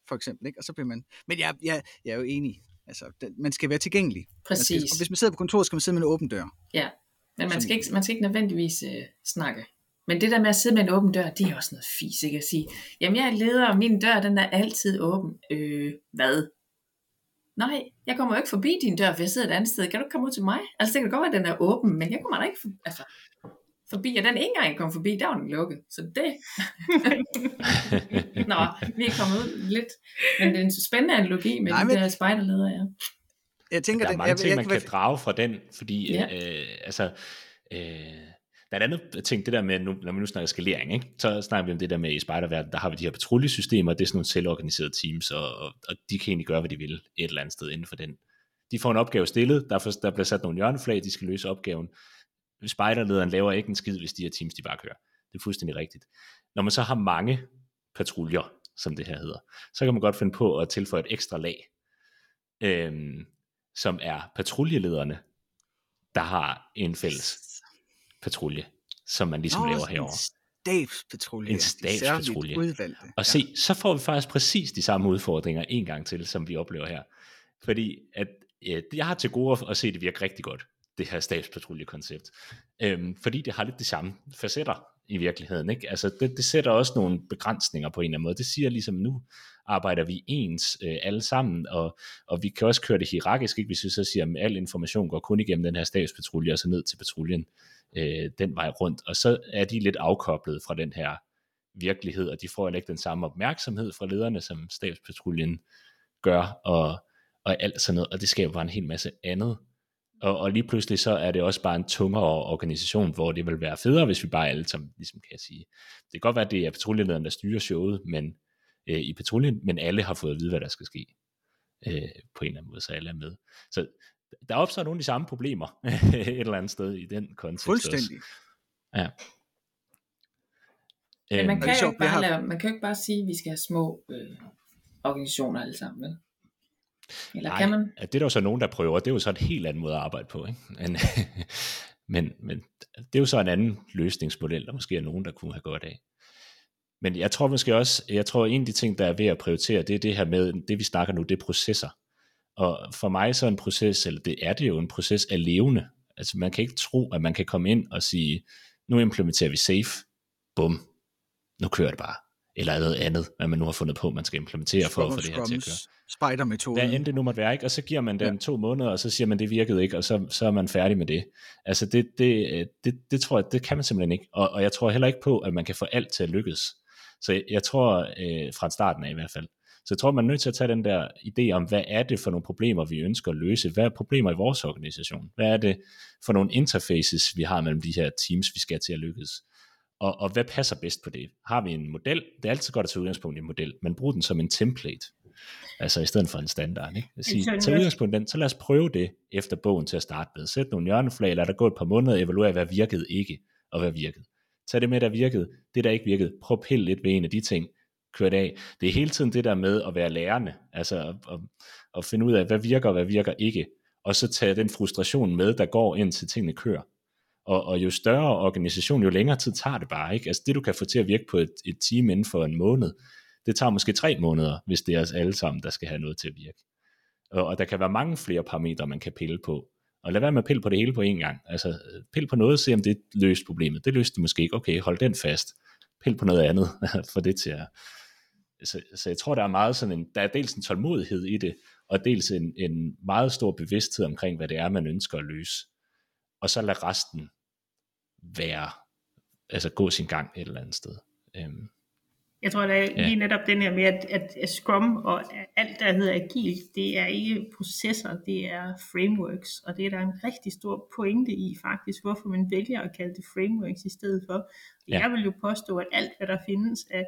for eksempel, ikke? Og så bliver man... Men jeg, jeg, jeg er jo enig. Altså, man skal være tilgængelig. Man skal, Præcis. og hvis man sidder på kontoret, skal man sidde med en åben dør. Ja, men man skal ikke, man skal ikke nødvendigvis øh, snakke. Men det der med at sidde med en åben dør, det er også noget fis, ikke? At sige, jamen jeg er leder, og min dør, den er altid åben. Øh, hvad? Nej, jeg kommer jo ikke forbi din dør, for jeg sidder et andet sted. Kan du ikke komme ud til mig? Altså det kan godt være, at den er åben, men jeg kommer da ikke for, altså, forbi. Og den ene gang, jeg kom forbi, der var den lukket. Så det... Nå, vi er kommet ud lidt. Men det er en spændende analogi med Nej, Nej, de men- der spejderledere, ja. Jeg tænker, Der er den, mange jeg, ting, jeg, man kan kan være- drage fra den, fordi Ja. øh, altså, øh, der er en anden øh, ting, det der med, nu, når vi nu snakker skalering, ikke? så snakker vi om det der med i spejderverdenen, der har vi de her patruljesystemer, det er sådan nogle selvorganiserede teams, og, og, og de kan egentlig gøre, hvad de vil et eller andet sted inden for den. De får en opgave stillet, der, for, der bliver sat nogle hjørneflag, de skal løse opgaven. Spejderlederen laver ikke en skid, hvis de her teams de bare kører. Det er fuldstændig rigtigt. Når man så har mange patruljer, som det her hedder, så kan man godt finde på at tilføje et ekstra lag, øhm, som er patruljelederne, der har en fælles patrulje, som man ligesom Nå, laver herover. En stabspatrulje. En ja. Stabspatrulje. Udvalgte. Og se, så får vi faktisk præcis de samme udfordringer en gang til, som vi oplever her. Fordi at, øh, jeg har til gode at se, at det virker rigtig godt, det her stabspatruljekoncept. Øhm, fordi det har lidt de samme facetter i virkeligheden. Ikke? Altså det, det sætter også nogle begrænsninger på en eller anden måde. Det siger ligesom, nu arbejder vi ens øh, alle sammen, og, og vi kan også køre det hierarkisk, ikke? hvis vi så siger, at al information går kun igennem den her stabspatrulje, og så ned til patruljen øh, den vej rundt, og så er de lidt afkoblet fra den her virkelighed, og de får heller ikke den samme opmærksomhed fra lederne, som stabspatruljen gør, og, og alt sådan noget, og det skaber bare en hel masse andet. Og, og lige pludselig så er det også bare en tungere organisation, hvor det vil være federe, hvis vi bare alle sammen, ligesom kan jeg sige, det kan godt være, at det er patruljelederen, der styrer showet, men øh, i patruljen, men alle har fået at vide, hvad der skal ske, øh, på en eller anden måde, så alle er med. Så der opstår nogle af de samme problemer, et eller andet sted i den kontekst også. Fuldstændig. Men Øhm, man og kan, jo ikke bare lave, man kan jo ikke bare sige, at vi skal have små øh, organisationer alle sammen. Vel? Eller Nej, kan man? det er der jo så nogen, der prøver. Det er jo så en helt anden måde at arbejde på. Ikke? Men, men, men det er jo så en anden løsningsmodel, der måske er nogen, der kunne have godt af. Men jeg tror måske også, jeg tror en af de ting, der er ved at prioritere, det er det her med, det vi snakker nu, det er processer. Og for mig så er en proces, eller det er det jo en proces af levende. Altså man kan ikke tro, at man kan komme ind og sige, nu implementerer vi safe, bum, nu kører det bare. Eller noget andet, hvad man nu har fundet på, man skal implementere for at få det her til at køre. Spider-metoden. Hvad end det nu måtte være, ikke? og så giver man den ja. to måneder, og så siger man, det virkede ikke, og så, så er man færdig med det. Altså det, det, det, det tror jeg, det kan man simpelthen ikke. Og, og jeg tror heller ikke på, at man kan få alt til at lykkes. Så jeg, jeg tror, øh, fra starten af i hvert fald, så jeg tror, man er nødt til at tage den der idé om, hvad er det for nogle problemer, vi ønsker at løse? Hvad er problemer i vores organisation? Hvad er det for nogle interfaces, vi har mellem de her teams, vi skal til at lykkes? Og, og hvad passer bedst på det? Har vi en model? Det er altid godt at tage udgangspunkt i en model, men brug den som en template. Altså i stedet for en standard. Ikke? Sige, tag udgangspunkt i den, så lad os prøve det efter bogen til at starte med. Sæt nogle hjørneflag, lad der gå et par måneder, evaluere, hvad virkede ikke, og hvad virkede. Tag det med, der virkede. Det, der ikke virkede, prøv pille lidt ved en af de ting, kørt det af. Det er hele tiden det der med at være lærende, altså at, at, at finde ud af, hvad virker og hvad virker ikke, og så tage den frustration med, der går ind til tingene kører. Og, og jo større organisation, jo længere tid tager det bare. Ikke? Altså det, du kan få til at virke på et, et team inden for en måned, det tager måske tre måneder, hvis det er os alle sammen, der skal have noget til at virke. Og, og der kan være mange flere parametre, man kan pille på. Og lad være med at pille på det hele på én gang. Altså pille på noget, se om det løser problemet. Det løste det måske ikke. Okay, hold den fast. Pille på noget andet, for det til at... Så, så jeg tror, der er meget sådan en, der er dels en tålmodighed i det, og dels en, en meget stor bevidsthed omkring, hvad det er, man ønsker at løse. Og så lad resten være, altså gå sin gang et eller andet sted. Øhm, jeg tror, der er ja. lige netop den her med, at, at Scrum og alt, der hedder agil, det er ikke processer, det er frameworks. Og det er der en rigtig stor pointe i faktisk, hvorfor man vælger at kalde det frameworks i stedet for. Ja. Jeg vil jo påstå, at alt, hvad der findes af,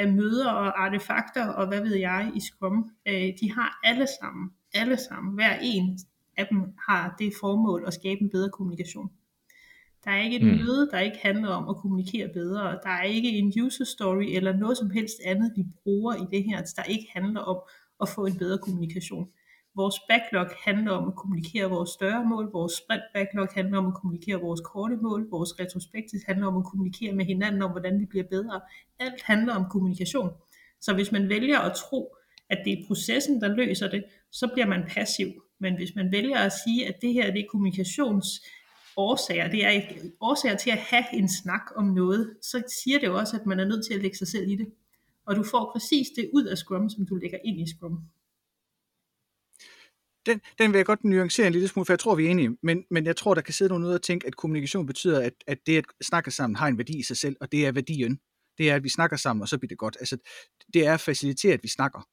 af møder og artefakter og hvad ved jeg i Scrum, øh, de har alle sammen, alle sammen, hver en af dem har det formål at skabe en bedre kommunikation. Der er ikke et mm. møde, der ikke handler om at kommunikere bedre. Der er ikke en user story eller noget som helst andet, vi bruger i det her, der ikke handler om at få en bedre kommunikation. Vores backlog handler om at kommunikere vores større mål, vores sprint backlog handler om at kommunikere vores korte mål, vores retrospektiv handler om at kommunikere med hinanden om, hvordan vi bliver bedre. Alt handler om kommunikation. Så hvis man vælger at tro, at det er processen, der løser det, så bliver man passiv. Men hvis man vælger at sige, at det her det er kommunikations årsager, det er årsager til at have en snak om noget, så siger det jo også, at man er nødt til at lægge sig selv i det. Og du får præcis det ud af Scrum, som du lægger ind i Scrum. Den, den vil jeg godt nuancere en lille smule, for jeg tror, vi er enige. Men, men jeg tror, der kan sidde nogen ud og tænke, at kommunikation betyder, at, at det at snakke sammen har en værdi i sig selv, og det er værdien. Det er, at vi snakker sammen, og så bliver det godt. Altså, det er at facilitere, at vi snakker.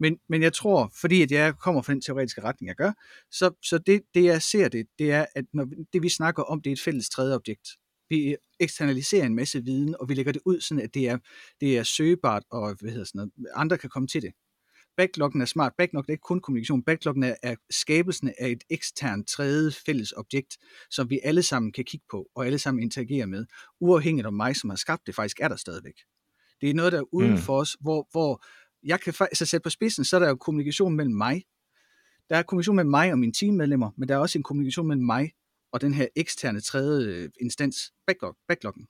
Men, men jeg tror, fordi at jeg kommer fra den teoretiske retning, jeg gør, så, så det, det jeg ser det, det er, at når det vi snakker om, det er et fælles tredje objekt. Vi eksternaliserer en masse viden, og vi lægger det ud, sådan at det er, det er søgebart, og hvad hedder sådan noget, andre kan komme til det. Backloggen er smart. Backloggen er ikke kun kommunikation. Backloggen er, er skabelsen af et eksternt tredje fælles objekt, som vi alle sammen kan kigge på, og alle sammen interagere med, uafhængigt af mig, som har skabt det, faktisk er der stadigvæk. Det er noget, der er uden mm. for os, hvor, hvor jeg kan faktisk sætte på spidsen, så er der jo kommunikation mellem mig. Der er kommunikation mellem mig og mine teammedlemmer, men der er også en kommunikation mellem mig og den her eksterne tredje øh, instans, backlog, backloggen.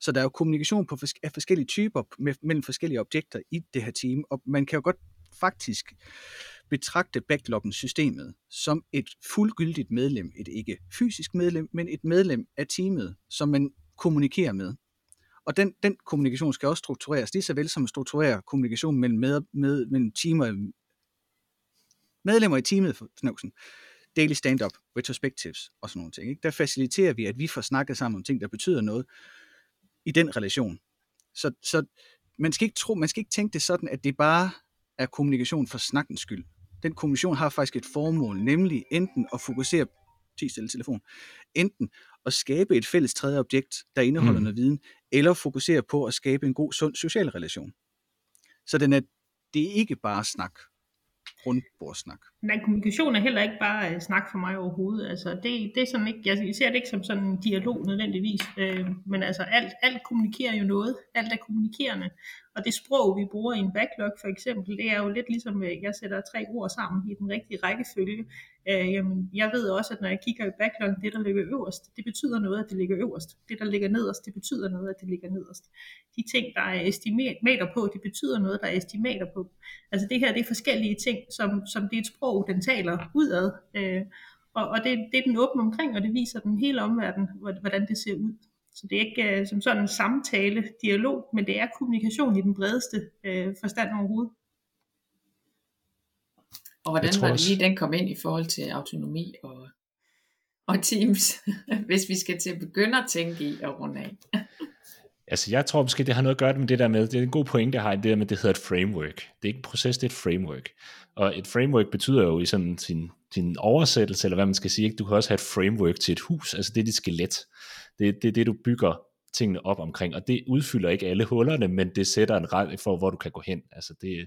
Så der er jo kommunikation på af forskellige typer med, mellem forskellige objekter i det her team, og man kan jo godt faktisk betragte backloggen systemet som et fuldgyldigt medlem, et ikke fysisk medlem, men et medlem af teamet, som man kommunikerer med. Og den, den kommunikation skal også struktureres, lige så vel som at strukturere kommunikation mellem, med, med, mellem teamer, medlemmer i teamet for Snowsen, daily stand-up, retrospectives og sådan nogle ting. Ikke? Der faciliterer vi, at vi får snakket sammen om ting, der betyder noget i den relation. Så, så man, skal ikke tro, man skal ikke tænke det sådan, at det bare er kommunikation for snakkens skyld. Den kommunikation har faktisk et formål, nemlig enten at fokusere 10 stille telefon, enten at skabe et fælles tredje objekt, der indeholder mm. noget viden, eller fokusere på at skabe en god, sund social relation. Så den er, det er ikke bare snak, rundbordsnak. Men kommunikation er heller ikke bare uh, snak for mig overhovedet. Altså, det, det er sådan ikke, jeg ser det ikke som sådan en dialog nødvendigvis, øh, men altså alt, alt kommunikerer jo noget. Alt er kommunikerende. Og det sprog, vi bruger i en backlog for eksempel, det er jo lidt ligesom, at jeg sætter tre ord sammen i den rigtige rækkefølge. Øh, jamen, jeg ved også, at når jeg kigger i backlog, det der ligger øverst, det betyder noget, at det ligger øverst. Det der ligger nederst, det betyder noget, at det ligger nederst. De ting, der er estimater på, det betyder noget, der er estimater på. Altså det her, det er forskellige ting, som, som det er et sprog, den taler udad. Øh, og, og det, det er den åben omkring, og det viser den hele omverden, hvordan det ser ud. Så det er ikke uh, som sådan en samtale, dialog, men det er kommunikation i den bredeste uh, forstand overhovedet. Og hvordan var det lige, den kom ind i forhold til autonomi og, og teams, hvis vi skal til at begynde at tænke i og runde af? Altså, jeg tror måske, det har noget at gøre med det der med, det er en god point, det har det der med, det hedder et framework. Det er ikke en proces, det er et framework. Og et framework betyder jo i sådan sin, sin oversættelse, eller hvad man skal sige, ikke? du kan også have et framework til et hus, altså det er dit skelet. Det er det, det, du bygger tingene op omkring, og det udfylder ikke alle hullerne, men det sætter en ret for, hvor du kan gå hen. Altså det,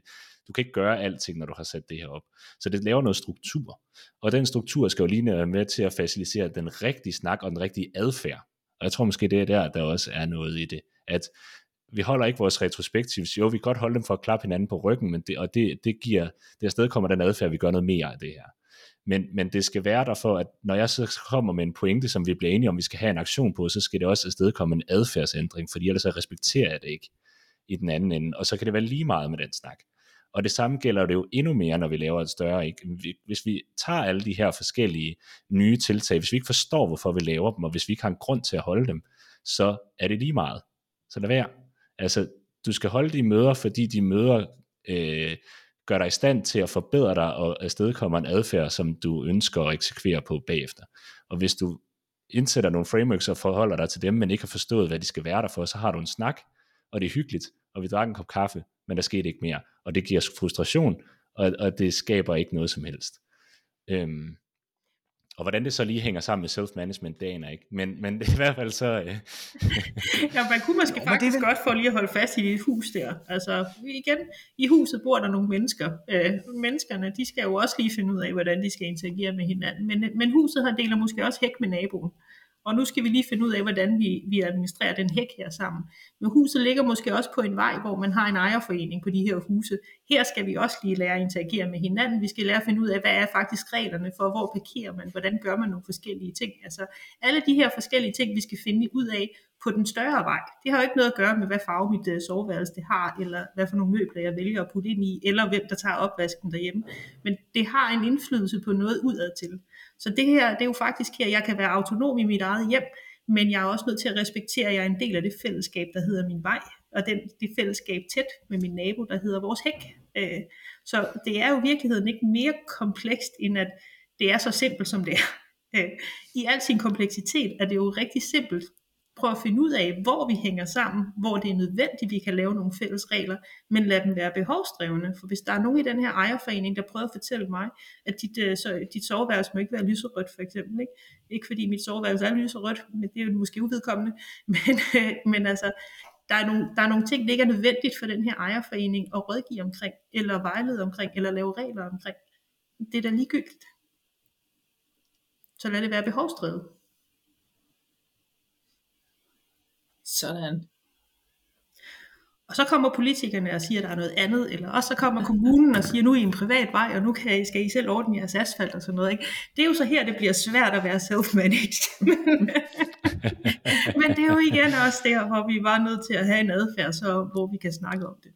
du kan ikke gøre alting, når du har sat det her op. Så det laver noget struktur, og den struktur skal jo lige være med til at facilitere den rigtige snak og den rigtige adfærd. Og jeg tror måske, det er der, der også er noget i det, at vi holder ikke vores retrospektivs. jo, vi kan godt holde dem for at klappe hinanden på ryggen, men det, og det, det giver, det afsted kommer den adfærd, at vi gør noget mere af det her. Men, men det skal være der for, at når jeg så kommer med en pointe, som vi bliver enige om, vi skal have en aktion på, så skal det også afsted komme en adfærdsændring, fordi ellers så respekterer jeg det ikke i den anden ende, og så kan det være lige meget med den snak. Og det samme gælder det jo endnu mere, når vi laver et større. Ikke? Hvis vi tager alle de her forskellige nye tiltag, hvis vi ikke forstår, hvorfor vi laver dem, og hvis vi ikke har en grund til at holde dem, så er det lige meget. Så lad være. Altså, du skal holde de møder, fordi de møder øh, gør dig i stand til at forbedre dig og afstedkommer en adfærd, som du ønsker at eksekvere på bagefter. Og hvis du indsætter nogle frameworks og forholder dig til dem, men ikke har forstået, hvad de skal være der for, så har du en snak, og det er hyggeligt, og vi drak en kop kaffe, men der skete ikke mere, og det giver frustration, og, og det skaber ikke noget som helst. Øhm, og hvordan det så lige hænger sammen med self-management, det aner ikke. Men, men det er i hvert fald så... Øh... ja, man kunne måske jo, faktisk det... godt få lige at holde fast i dit hus der. Altså igen, i huset bor der nogle mennesker. Øh, menneskerne, de skal jo også lige finde ud af, hvordan de skal interagere med hinanden. Men, men huset har deler måske også hæk med naboen og nu skal vi lige finde ud af, hvordan vi, vi administrerer den hæk her sammen. Men huset ligger måske også på en vej, hvor man har en ejerforening på de her huse. Her skal vi også lige lære at interagere med hinanden. Vi skal lære at finde ud af, hvad er faktisk reglerne for, hvor parkerer man, hvordan gør man nogle forskellige ting. Altså alle de her forskellige ting, vi skal finde ud af på den større vej. Det har jo ikke noget at gøre med, hvad farve mit uh, soveværelse det har, eller hvad for nogle møbler jeg vælger at putte ind i, eller hvem der tager opvasken derhjemme. Men det har en indflydelse på noget udad til. Så det her, det er jo faktisk her, jeg kan være autonom i mit eget hjem, men jeg er også nødt til at respektere, at jeg er en del af det fællesskab, der hedder min vej, og den, det fællesskab tæt med min nabo, der hedder vores hæk. Øh, så det er jo i virkeligheden ikke mere komplekst, end at det er så simpelt, som det er. Øh, I al sin kompleksitet er det jo rigtig simpelt, prøve at finde ud af, hvor vi hænger sammen, hvor det er nødvendigt, vi kan lave nogle fælles regler, men lad dem være behovsdrevne. For hvis der er nogen i den her ejerforening, der prøver at fortælle mig, at dit, øh, så, dit soveværelse må ikke være lyserødt for eksempel, ikke, ikke fordi mit soveværelse er lyserødt, men det er jo måske uvedkommende, men, øh, men altså, der er, nogle, der er nogle ting, der ikke er nødvendigt for den her ejerforening at rådgive omkring, eller vejlede omkring, eller lave regler omkring. Det er da ligegyldigt. Så lad det være behovsdrevet. Sådan. Og så kommer politikerne og siger, at der er noget andet, eller også så kommer kommunen og siger, nu er I en privat vej, og nu kan I, skal I selv ordne jeres asfalt og sådan noget. Ikke? Det er jo så her, det bliver svært at være self-managed. Men det er jo igen også der, hvor vi var nødt til at have en adfærd, så, hvor vi kan snakke om det.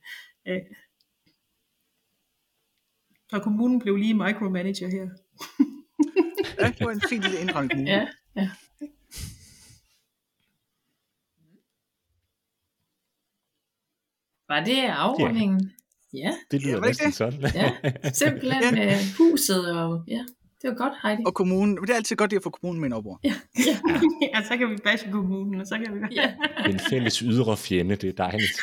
Øh. Så kommunen blev lige micromanager her. ja, det var en fin lille indrømning. Ja, ja. Var det afrundingen? Ja. ja. Det lyder ja, næsten det? sådan. ja, simpelthen ja. huset og ja. Det var godt, Heidi. Og kommunen. Det er altid godt at få kommunen med op Ja. ja. ja, så kan vi bashe kommunen, og så kan vi... ja. En fælles ydre fjende, det er dejligt.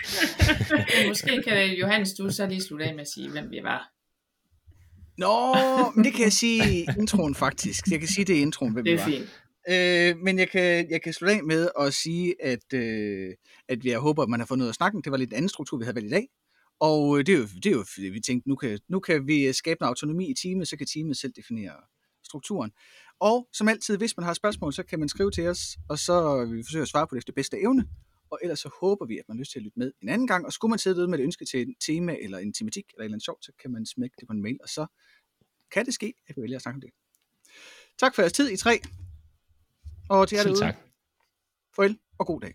Måske kan Johannes, du så lige slutte af med at sige, hvem vi var. Nå, men det kan jeg sige i introen faktisk. Jeg kan sige det i introen, hvem det er vi var. fint. Øh, men jeg kan, jeg kan slutte af med at sige, at, øh, at jeg håber, at man har fået noget af snakken. Det var lidt en anden struktur, vi havde valgt i dag. Og øh, det er jo, det er jo fordi vi tænkte, nu kan, nu kan vi øh, skabe noget autonomi i teamet, så kan teamet selv definere strukturen. Og som altid, hvis man har spørgsmål, så kan man skrive til os, og så vil vi forsøge at svare på det efter bedste evne. Og ellers så håber vi, at man har lyst til at lytte med en anden gang. Og skulle man sidde derude med et ønske til et tema, eller en tematik, eller et eller andet sjovt, så kan man smække det på en mail, og så kan det ske, at vi vælger at snakke om det. Tak for jeres tid i tre. Og til jer derude. Farvel og god dag.